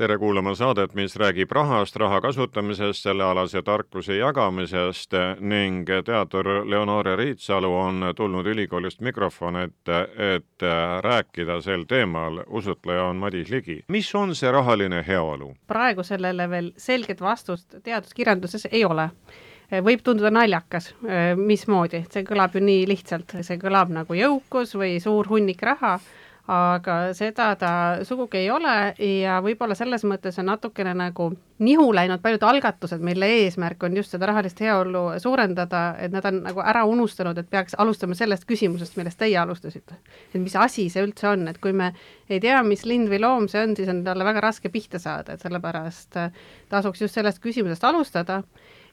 tere kuulama saadet, mis räägib rahast, raha kasutamisest, sellealase tarkuse jagamisest ning teadur Leonore Riitsalu on tulnud ülikoolist mikrofon ette, et rääkida sel teemal. usutleja on Madis Ligi. mis on see rahaline heaolu? praegu sellele veel selget vastust teaduskirjanduses ei ole võib tunduda naljakas, mismoodi, see kõlab ju nii lihtsalt, see kõlab nagu jõukus või suur hunnik raha aga seda ta sugugi ei ole ja võib-olla selles mõttes on natukene nagu nihu läinud paljud algatused, mille eesmärk on just seda rahalist heaolu suurendada, et nad on nagu ära unustanud, et peaks alustama sellest küsimusest, millest teie alustasite. et mis asi see üldse on, et kui me ei tea, mis lind või loom see on, siis on talle väga raske pihta saada, et sellepärast tasuks just sellest küsimusest alustada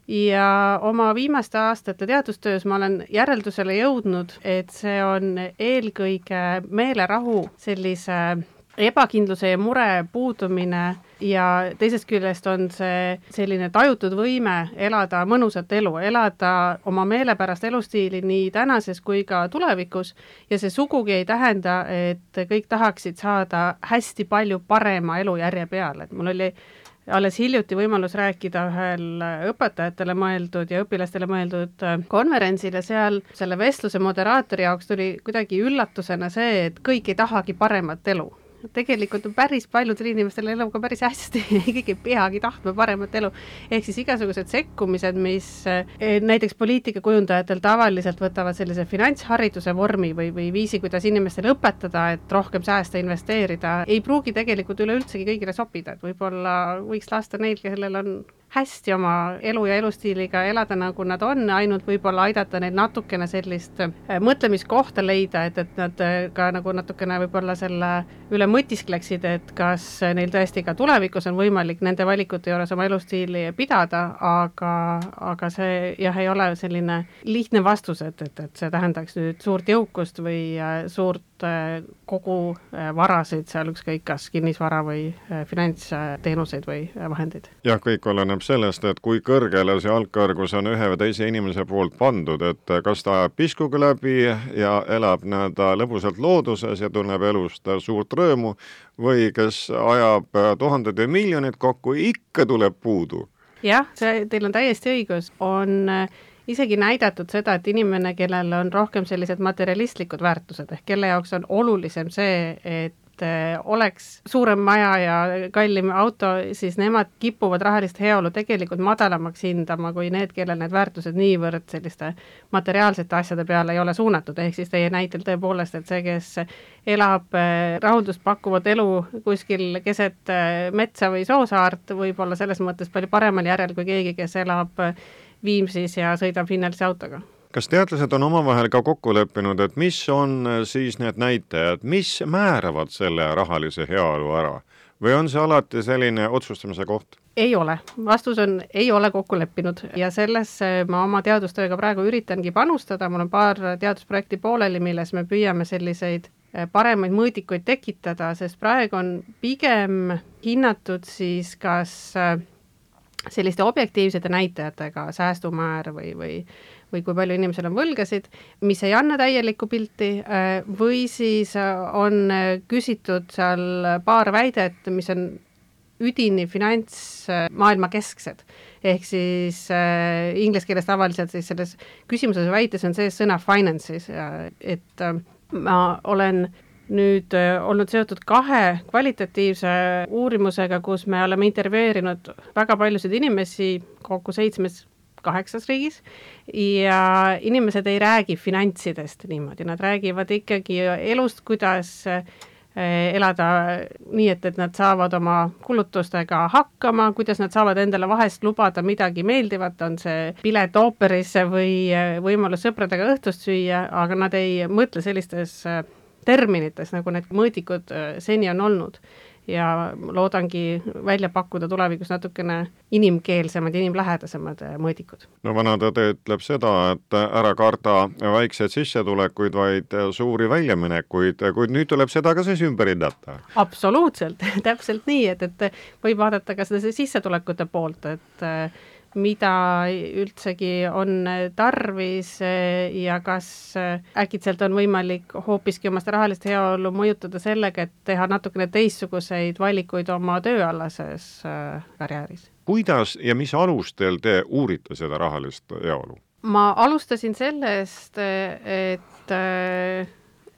ja oma viimaste aastate teadustöös ma olen järeldusele jõudnud, et see on eelkõige meelerahu sellise ebakindluse ja mure puudumine ja teisest küljest on see selline tajutud võime elada mõnusat elu, elada oma meelepärast elustiili nii tänases kui ka tulevikus. Ja see sugugi ei tähenda, et kõik tahaksid saada hästi palju parema elujärje peale, et mul oli alles hiljuti võimalus rääkida ühel õpetajatele mõeldud ja õpilastele mõeldud äh, konverentsil ja seal selle vestluse moderaatori jaoks tuli kuidagi üllatusena see, et kõik ei tahagi paremat elu tegelikult on päris paljudel inimestel eluga päris hästi keegi ei peagi tahtma paremat elu. ehk siis igasugused sekkumised, mis eh, näiteks poliitikakujundajatel tavaliselt võtavad sellise finantshariduse vormi või, või viisi, kuidas inimestele õpetada, et rohkem säästa, investeerida, ei pruugi tegelikult üleüldsegi kõigile sobida, et võib-olla võiks lasta neil, kellel on hästi oma elu ja elustiiliga elada, nagu nad on, ainult võib-olla aidata neil natukene sellist äh, mõtlemiskohta leida, et, et nad äh, ka nagu natukene võib-olla selle üle mõtiskleksid, et kas neil tõesti ka tulevikus on võimalik nende valikute juures oma elustiili pidada, aga, aga see jah, ei ole selline lihtne vastus, et, et, et see tähendaks nüüd suurt jõukust või äh, suurt kogu varasid seal, ükskõik kas kinnisvara või finantsteenuseid või vahendeid. jah, kõik oleneb oleneb sellest, et kui kõrgele see algkõrgus on ühe või teise inimese poolt pandud, et kas ta ajab piskuga läbi ja elab nii-öelda lõbusalt looduses ja tunneb elust suurt rõõmu või kes ajab tuhanded või miljonid kokku, ikka tuleb puudu. jah, see, teil on täiesti õigus, on äh, isegi näidatud seda, et inimene, kellel on rohkem sellised materialistlikud väärtused ehk kelle jaoks on olulisem see, et eh, oleks suurem maja ja kallim auto, siis nemad kipuvad rahalist heaolu tegelikult madalamaks hindama kui need, kellel need väärtused niivõrd selliste materiaalsete asjade peale ei ole suunatud, ehk siis teie näitel tõepoolest, et see, kes elab eh, rahuldust pakkuvat elu kuskil keset eh, metsa või soosaart, võib olla selles mõttes palju paremal järjel kui keegi, kes elab Viimsis ja sõidab hinnalise autoga kas teadlased on omavahel ka kokku leppinud, et mis on äh, siis need näitajad, mis määravad selle rahalise heaolu ära? või on see alati selline otsustamise koht? ei ole, vastus on, ei ole kokku leppinud ja sellesse ma oma teadustööga praegu üritangi panustada, mul on paar teadusprojekti pooleli, milles me püüame selliseid äh, paremaid mõõdikuid tekitada, sest praegu on pigem hinnatud siis kas äh, selliste objektiivsete näitajatega, säästumäär või, või või kui palju inimesel on võlgasid, mis ei anna täielikku pilti, äh, või siis äh, on äh, küsitud seal paar väidet, mis on üdini finantsmaailma kesksed. ehk siis äh, inglise keeles tavaliselt siis selles küsimuses väites on sees sõna finances, et äh, ma olen nüüd äh, olnud seotud kahe kvalitatiivse uurimusega, kus me oleme intervjueerinud väga paljusid inimesi kokku seitsmes kaheksas riigis ja inimesed ei räägi finantsidest niimoodi, nad räägivad ikkagi elust, kuidas eh, elada nii, et, et nad saavad oma kulutustega hakkama, kuidas nad saavad endale vahest lubada midagi meeldivat, on see pilet ooperisse või eh, võimalus sõpradega õhtust süüa, aga nad ei mõtle sellistes terminites, nagu need mõõdikud seni on olnud ja loodangi välja pakkuda tulevikus natukene inimkeelsemad, inimlähedasemad äh, mõõdikud. no vanatõde ütleb seda, et ära karda väikseid sissetulekuid, vaid suuri väljaminekuid, kuid nüüd tuleb seda ka siis ümber hinnata. absoluutselt täpselt nii, et, et võib vaadata ka seda sissetulekute poolt, et mida üldsegi on tarvis ja kas äkitselt on võimalik hoopiski oma seda rahalist heaolu mõjutada sellega, et teha natukene teistsuguseid valikuid oma tööalases äh, karjääris. kuidas ja mis alustel te uurite seda rahalist heaolu? ma alustasin sellest, et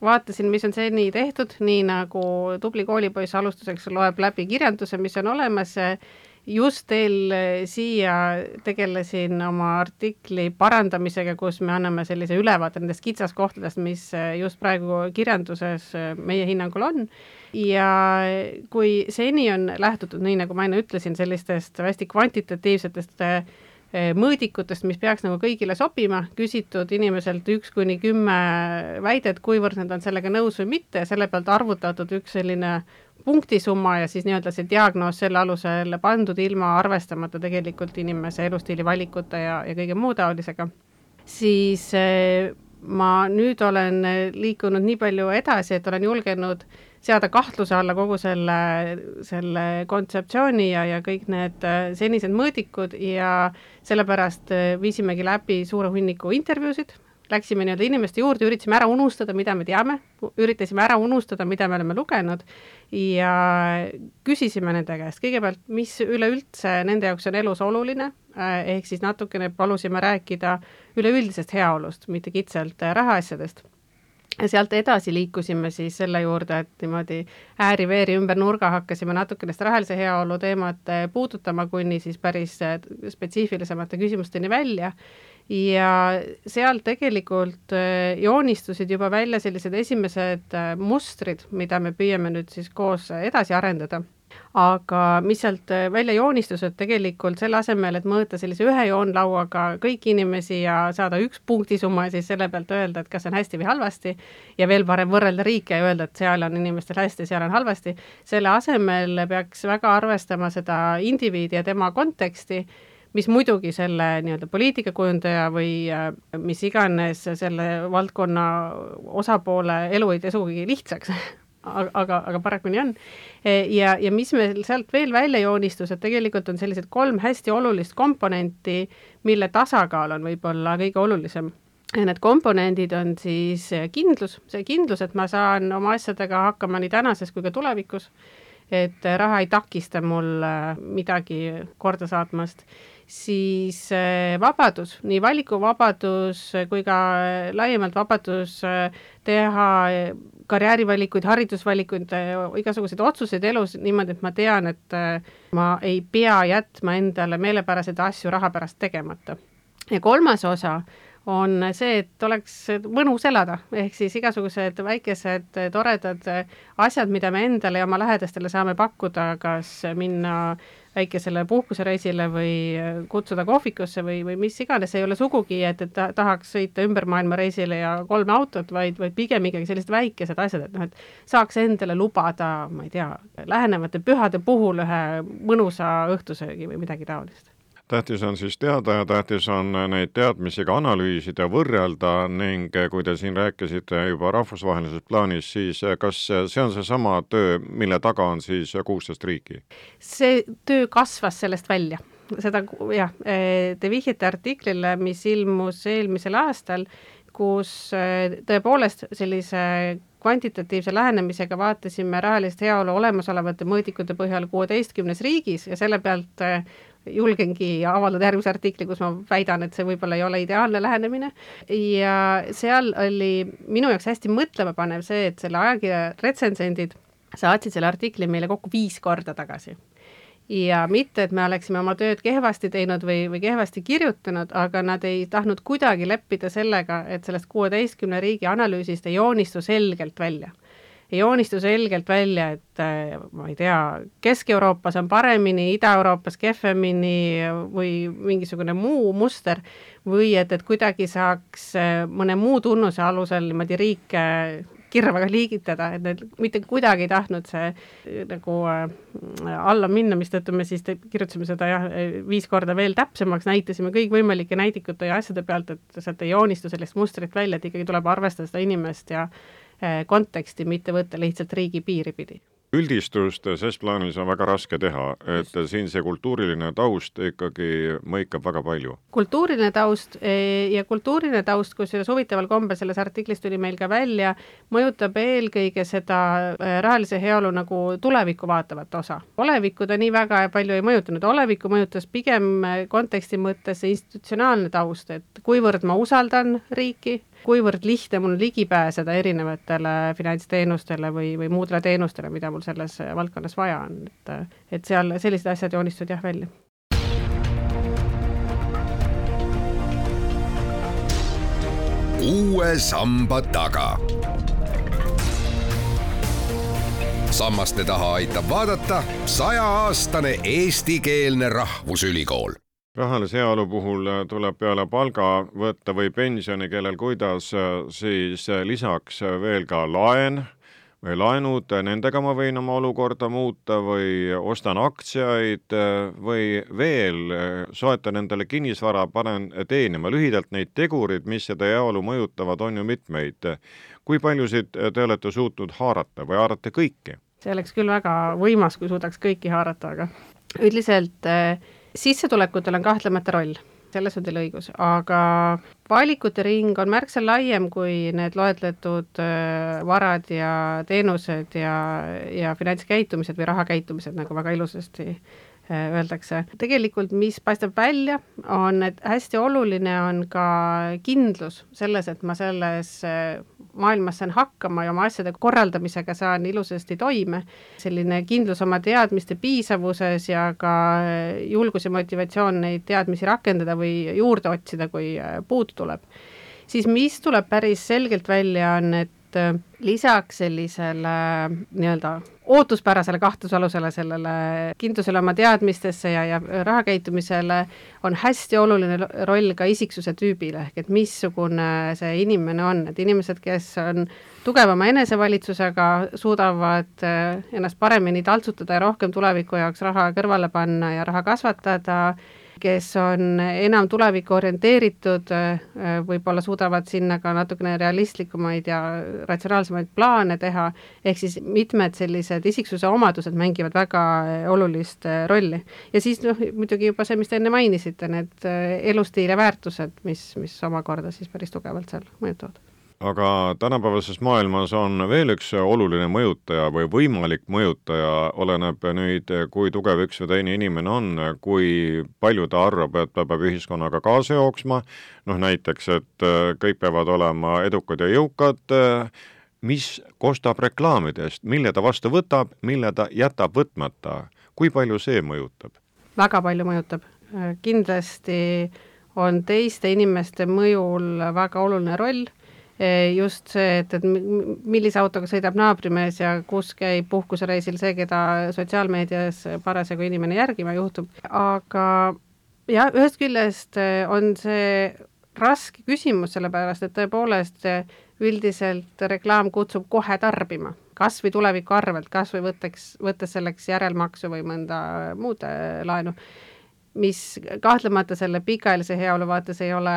vaatasin, mis on seni tehtud, nii nagu tubli koolipoiss alustuseks loeb läbi kirjanduse, mis on olemas just teil eh, siia tegelesin oma artikli parandamisega, kus me anname sellise ülevaate nendest kitsaskohtadest, mis eh, just praegu kirjanduses eh, meie hinnangul on. ja kui seni on lähtutud, nii nagu ma enne ütlesin, sellistest hästi kvantitatiivsetest mõõdikutest, mis peaks nagu kõigile sobima, küsitud inimeselt üks kuni kümme väidet, kuivõrd nad on sellega nõus või mitte, selle pealt arvutatud üks selline punktisumma ja siis nii-öelda see diagnoos selle alusel pandud ilma arvestamata tegelikult inimese elustiili valikute ja, ja kõige muu taolisega, siis eh, ma nüüd olen liikunud nii palju edasi, et olen julgenud seada kahtluse alla kogu selle, selle kontseptsiooni ja, ja kõik need eh, senised mõõdikud ja sellepärast eh, viisimegi läbi suure hunniku intervjuusid. Läksime nii-öelda inimeste juurde, üritasime ära unustada, mida me teame, üritasime ära unustada, mida me oleme lugenud ja küsisime nende käest kõigepealt, mis üleüldse nende jaoks on elus oluline, eh, ehk siis natukene palusime rääkida üleüldisest heaolust, mitte kitsalt eh, rahaasjadest. Ja sealt edasi liikusime siis selle juurde, et niimoodi ääri-veeri ümber nurga hakkasime natukene seda rahalise heaolu teemat eh, puudutama, kuni siis päris spetsiifilisemate küsimusteni välja ja seal tegelikult äh, joonistusid juba välja sellised esimesed äh, mustrid, mida me püüame nüüd siis koos edasi arendada. Aga mis sealt äh, välja joonistus, et tegelikult selle asemel, et mõõta sellise ühe joonlauaga kõiki inimesi ja saada üks punktisumma ja siis selle pealt öelda, et kas on hästi või halvasti, ja veel parem võrrelda riike ja öelda, et seal on inimestel hästi, seal on halvasti, selle asemel peaks väga arvestama seda indiviidi ja tema konteksti mis muidugi selle nii-öelda poliitikakujundaja või äh, mis iganes selle valdkonna osapoole elu ei tee sugugi lihtsaks aga, aga, paraku nii on. E, ja, ja mis meil sealt veel välja joonistus, et tegelikult on sellised kolm hästi olulist komponenti, mille tasakaal on võib-olla kõige olulisem. ja need komponendid on siis kindlus, see kindlus, et ma saan oma asjadega hakkama nii tänases kui ka tulevikus, et raha ei takista mul äh, midagi korda saatmast siis äh, vabadus, nii valikuvabadus kui ka laiemalt vabadus äh, teha karjäärivalikuid, haridusvalikuid, äh, igasuguseid otsuseid elus niimoodi, et ma tean, et ma ei pea jätma endale meelepäraseid asju raha pärast tegemata. ja kolmas osa on see, et oleks mõnus elada, ehk siis igasugused väikesed toredad asjad, mida me endale ja oma lähedastele saame pakkuda, kas minna väikesele puhkusereisile või kutsuda kohvikusse või, või mis iganes, ei ole sugugi, et, et tahaks sõita ümber maailma reisile ja kolme autot, vaid, vaid pigem ikkagi sellised väikesed asjad, et noh, et saaks endale lubada, ma ei tea, lähenevate pühade puhul ühe mõnusa õhtusöögi või midagi taolist tähtis on siis teada ja tähtis on neid teadmisi ka analüüsida, võrrelda ning kui te siin rääkisite juba rahvusvahelises plaanis, siis kas see on seesama töö, mille taga on siis kuusteist riiki? see töö kasvas sellest välja seda jah, te vihjate artiklile, mis ilmus eelmisel aastal, kus tõepoolest sellise kvantitatiivse lähenemisega vaatasime rahalist heaolu olemasolevate mõõdikute põhjal kuueteistkümnes riigis ja selle pealt julgengi avaldada järgmise artikli, kus ma väidan, et see võib-olla ei ole ideaalne lähenemine. Ja seal oli minu jaoks hästi mõtlemapanev see, et selle ajakirja retsensendid saatsid selle artikli meile kokku viis korda tagasi. Ja mitte, et me oleksime oma tööd kehvasti teinud või, või kehvasti kirjutanud, aga nad ei tahtnud kuidagi leppida sellega, et sellest kuueteistkümne riigi analüüsist ei joonistu selgelt välja ei joonistu selgelt välja, et äh, ma ei tea, Kesk-Euroopas on paremini, Ida-Euroopas kehvemini või mingisugune muu muster, või et, et kuidagi saaks äh, mõne muu tunnuse alusel niimoodi riike kirja väga liigitada, et need mitte kuidagi ei tahtnud see nagu äh, alla minna, mistõttu me siis kirjutasime seda jah, viis korda veel täpsemaks, näitasime kõikvõimalike näidikute ja asjade pealt, et sealt ei joonistu sellist mustrit välja, et ikkagi tuleb arvestada seda inimest ja konteksti, mitte võtta lihtsalt riigi piiri pidi üldistust ses plaanis on väga raske teha, et siin see kultuuriline taust ikkagi mõikab väga palju. kultuuriline taust e, ja kultuuriline taust, kusjuures huvitaval kombel selles artiklis tuli meil ka välja, mõjutab eelkõige seda e, rahalise heaolu nagu tulevikku vaatavat osa. olevikku ta nii väga palju ei mõjutanud, olevikku mõjutas pigem konteksti mõttes see institutsionaalne taust, et kuivõrd ma usaldan riiki, kuivõrd lihtne mul ligi pääseda erinevatele finantsteenustele või, või muudele teenustele, mida mul selles valdkonnas vaja on, et et seal sellised asjad joonistuvad jah välja. uue samba taga. sammaste taha aitab vaadata sajaaastane eestikeelne rahvusülikool rahalise heaolu puhul äh, tuleb peale palga võtta või pensioni, kellel kuidas, äh, siis äh, lisaks veel ka laen või laenud, nendega ma võin oma olukorda muuta või ostan aktsiaid või veel soetan endale kinnisvara, panen teenima. lühidalt neid tegureid, mis seda heaolu mõjutavad, on ju mitmeid. kui paljusid te olete suutnud haarata või haarate kõiki? see oleks küll väga võimas, kui suudaks kõiki haarata, aga üldiselt äh, sissetulekutel on kahtlemata roll, selles on teil õigus, aga valikute ring on märksa laiem kui need loetletud äh, varad ja teenused ja, ja finantskäitumised või rahakäitumised, nagu väga ilusasti äh, öeldakse. tegelikult, mis paistab välja, on, et hästi oluline on ka kindlus selles, et ma selles äh, maailmas saan hakkama ja oma asjade korraldamisega saan ilusasti toime. selline kindlus oma teadmiste piisavuses ja ka julgus ja motivatsioon neid teadmisi rakendada või juurde otsida, kui puudu tuleb. siis mis tuleb päris selgelt välja, on, et lisaks sellisele nii-öelda ootuspärasele kahtlusalusele, sellele kindlusele oma teadmistesse ja, ja rahakäitumisele on hästi oluline roll ka isiksuse tüübile, ehk et missugune see inimene on, et inimesed, kes on tugevama enesevalitsusega, suudavad eh, ennast paremini taltsutada ja rohkem tuleviku jaoks raha kõrvale panna ja raha kasvatada, kes on enam tulevikku orienteeritud, võib-olla suudavad sinna ka natukene realistlikumaid ja ratsionaalsemaid plaane teha, ehk siis mitmed sellised isiksuse omadused mängivad väga olulist rolli. ja siis noh, muidugi juba see, mis te enne mainisite, need elustiil ja väärtused, mis, mis omakorda siis päris tugevalt seal mõjutavad aga tänapäevases maailmas on veel üks oluline mõjutaja või võimalik mõjutaja, oleneb nüüd, kui tugev üks või teine inimene on, kui palju ta arvab, et ta peab ühiskonnaga kaasa jooksma, noh näiteks, et kõik peavad olema edukad ja jõukad, mis kostab reklaamidest, mille ta vastu võtab, mille ta jätab võtmata, kui palju see mõjutab? väga palju mõjutab, kindlasti on teiste inimeste mõjul väga oluline roll just see, et, et millise autoga sõidab naabrimees ja kus käib puhkusereisil see, keda sotsiaalmeedias parasjagu inimene järgima juhtub, aga jah, ühest küljest eh, on see raske küsimus, sellepärast et tõepoolest eh, üldiselt reklaam kutsub kohe tarbima, kas või tuleviku arvelt, kas või võtteks, võttes selleks järelmaksu või mõnda muud laenu, mis kahtlemata selle pikaajalise heaolu vaates ei ole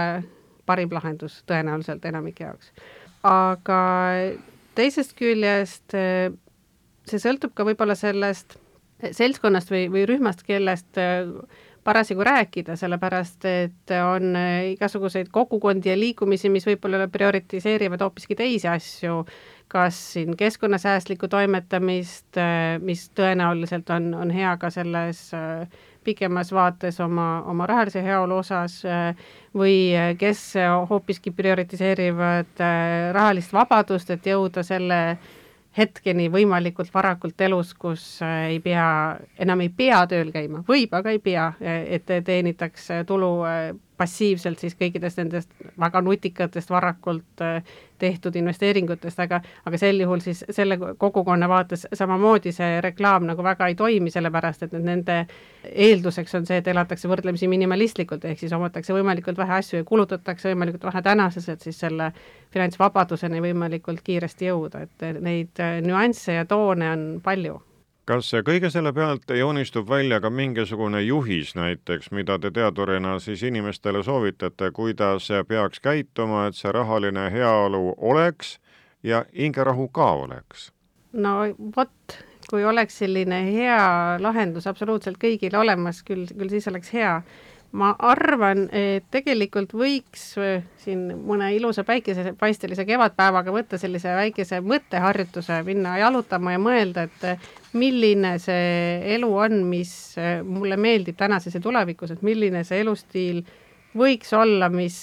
parim lahendus tõenäoliselt enamike jaoks. aga teisest küljest eh, see sõltub ka võib-olla sellest seltskonnast või, või rühmast, kellest eh, parasjagu rääkida, sellepärast et on eh, igasuguseid kogukondi ja liikumisi, mis võib-olla prioritiseerivad hoopiski teisi asju, kas siin keskkonnasäästlikku toimetamist, mis tõenäoliselt on, on hea ka selles pikemas vaates oma, oma rahalise heaolu osas või kes hoopiski prioritiseerivad äh, rahalist vabadust, et jõuda selle hetkeni võimalikult varakult elus, kus äh, ei pea, enam ei pea tööl käima, võib, aga ei pea, et teenitaks tulu äh, passiivselt siis kõikidest nendest väga nutikatest varakult äh, tehtud investeeringutest, aga, aga sel juhul siis selle kogukonna vaates samamoodi see reklaam nagu väga ei toimi, sellepärast et nende eelduseks on see, et elatakse võrdlemisi minimalistlikult, ehk siis omatakse võimalikult vähe asju ja kulutatakse võimalikult vähe tänases, et siis selle finantsvabaduseni võimalikult kiiresti jõuda, et neid äh, nüansse ja toone on palju kas kõige selle pealt joonistub välja ka mingisugune juhis näiteks, mida te teadurina siis inimestele soovitate, kuidas peaks käituma, et see rahaline heaolu oleks ja hingerahu ka oleks? no vot, kui oleks selline hea lahendus absoluutselt kõigile olemas, küll, küll siis oleks hea ma arvan, et tegelikult võiks äh, siin mõne ilusa päikesepaistelise kevadpäevaga võtta sellise väikese mõtteharjutuse, minna jalutama ja mõelda, et äh, milline see elu on, mis äh, mulle meeldib tänases ja tulevikus, et milline see elustiil võiks olla, mis,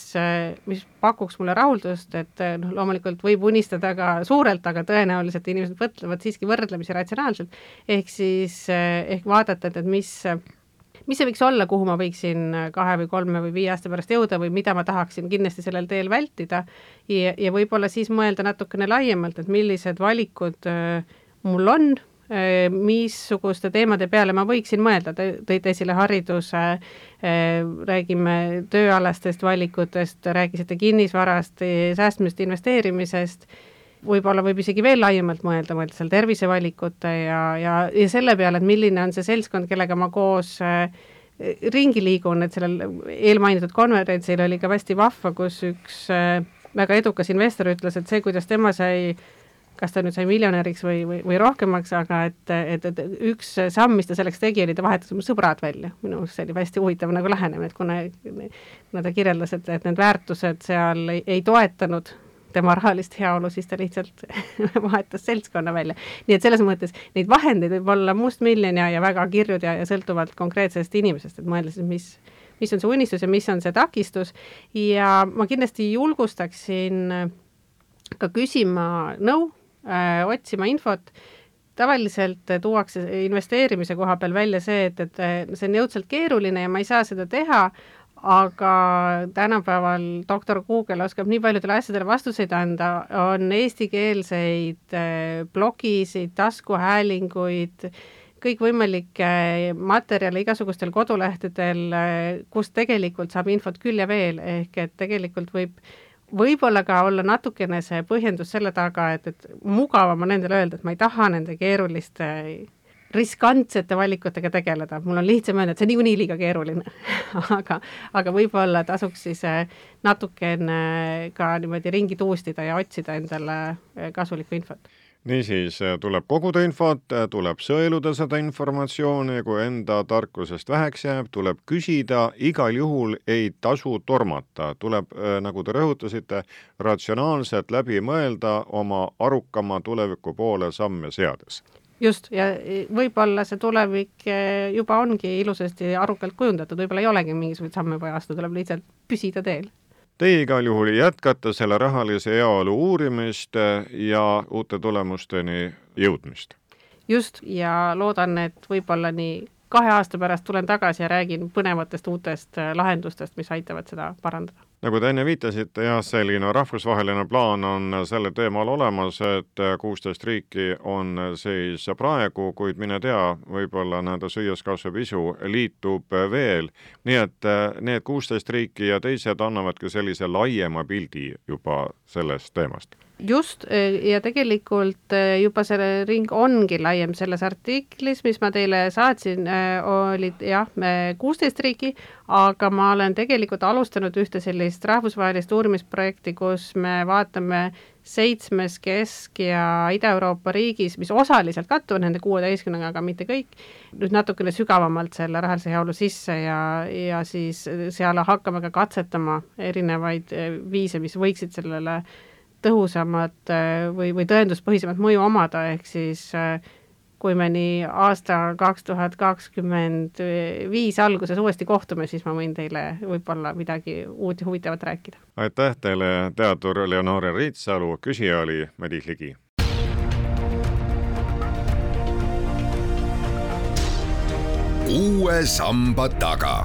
mis pakuks mulle rahuldust, et noh, loomulikult võib unistada ka suurelt, aga tõenäoliselt inimesed mõtlevad siiski võrdlemisi ratsionaalselt, ehk siis ehk vaadata, et, et mis mis see võiks olla, kuhu ma võiksin kahe või kolme või viie aasta pärast jõuda või mida ma tahaksin kindlasti sellel teel vältida? Ja, ja võib-olla siis mõelda natukene laiemalt, et millised valikud äh, mul on äh,, missuguste teemade peale ma võiksin mõelda, te tõite esile hariduse äh,, räägime tööalastest valikutest, rääkisite kinnisvarast, säästmisest, investeerimisest võib-olla võib isegi veel laiemalt mõelda, mõelda seal tervisevalikute ja, ja, ja selle peale, et milline on see seltskond, kellega ma koos äh, ringi liigun, et sellel eelmainitud konverentsil oli ka hästi vahva, kus üks äh, väga edukas investor ütles, et see, kuidas tema sai kas ta nüüd sai miljonäriks või, või, või rohkemaks, aga et, et, et üks samm, mis ta selleks tegi, oli ta vahetas oma sõbrad välja. minu arust see oli hästi huvitav nagu lähenemine, et kuna, kuna ta kirjeldas, et, et need väärtused seal ei, ei toetanud tema rahalist heaolu, siis ta lihtsalt vahetas seltskonna välja. nii et selles mõttes neid vahendeid võib olla mustmiljon ja, ja väga kirjud ja, ja sõltuvalt konkreetsest inimesest, et mõelda siis, mis, mis on see unistus ja mis on see takistus ja ma kindlasti julgustaksin ka küsima nõu äh,, otsima infot, tavaliselt tuuakse investeerimise koha peal välja see, et, et see on jõudsalt keeruline ja ma ei saa seda teha, aga tänapäeval doktor Google oskab nii paljudele asjadele vastuseid anda, on eestikeelseid äh, blogisid, taskuhäälinguid, kõikvõimalikke materjale igasugustel kodulehtedel, äh, kus tegelikult saab infot küll ja veel, ehk et tegelikult võib võib-olla ka olla natukene see põhjendus selle taga, et, et mugavam on nendele öelda, et ma ei taha nende keeruliste riskantsete valikutega tegeleda, mul on lihtsam öelda, et see on niikuinii liiga keeruline. Aga, aga võib-olla tasuks siis äh, natukene ka niimoodi ringi tuustida ja otsida endale äh, kasulikku infot. Niisiis äh, tuleb koguda infot, tuleb sõeluda seda informatsiooni, kui enda tarkusest väheks jääb, tuleb küsida, igal juhul ei tasu tormata, tuleb, nagu te rõhutasite, ratsionaalselt läbi mõelda oma arukama tuleviku poole samme seades just, ja võib-olla see tulevik eh, juba ongi ilusasti arukalt kujundatud, võib-olla ei olegi mingisuguseid samme vaja astuda, tuleb lihtsalt püsida teel. Teie igal juhul jätkate selle rahalise heaolu uurimist ja uute tulemusteni jõudmist. just, ja loodan, et võib-olla nii kahe aasta pärast tulen tagasi ja räägin põnevatest uutest lahendustest, mis aitavad seda parandada nagu te enne viitasite, jah, selline rahvusvaheline plaan on sellel teemal olemas, et kuusteist riiki on siis praegu, kuid mine tea, võib-olla nende süües kasvab isu, liitub veel. nii et need kuusteist riiki ja teised annavadki sellise laiema pildi juba sellest teemast just, ja tegelikult juba see ring ongi laiem, selles artiklis, mis ma teile saatsin, olid jah, kuusteist riiki, aga ma olen tegelikult alustanud ühte sellist rahvusvahelist uurimisprojekti, kus me vaatame seitsmes Kesk- ja Ida-Euroopa riigis, mis osaliselt kattuvad nende kuueteistkümnega, aga mitte kõik, nüüd natukene sügavamalt selle rahalise heaolu sisse ja, ja siis seal hakkame ka katsetama erinevaid viise, mis võiksid sellele tõhusamat või, või tõenduspõhisemat mõju omada, ehk siis äh, kui me nii aasta kaks tuhat kakskümmend viis alguses uuesti kohtume, siis ma võin teile võib-olla midagi uut ja huvitavat rääkida. aitäh teile, teadur Leonore Riitsalu, küsija oli Madis Ligi. uue samba taga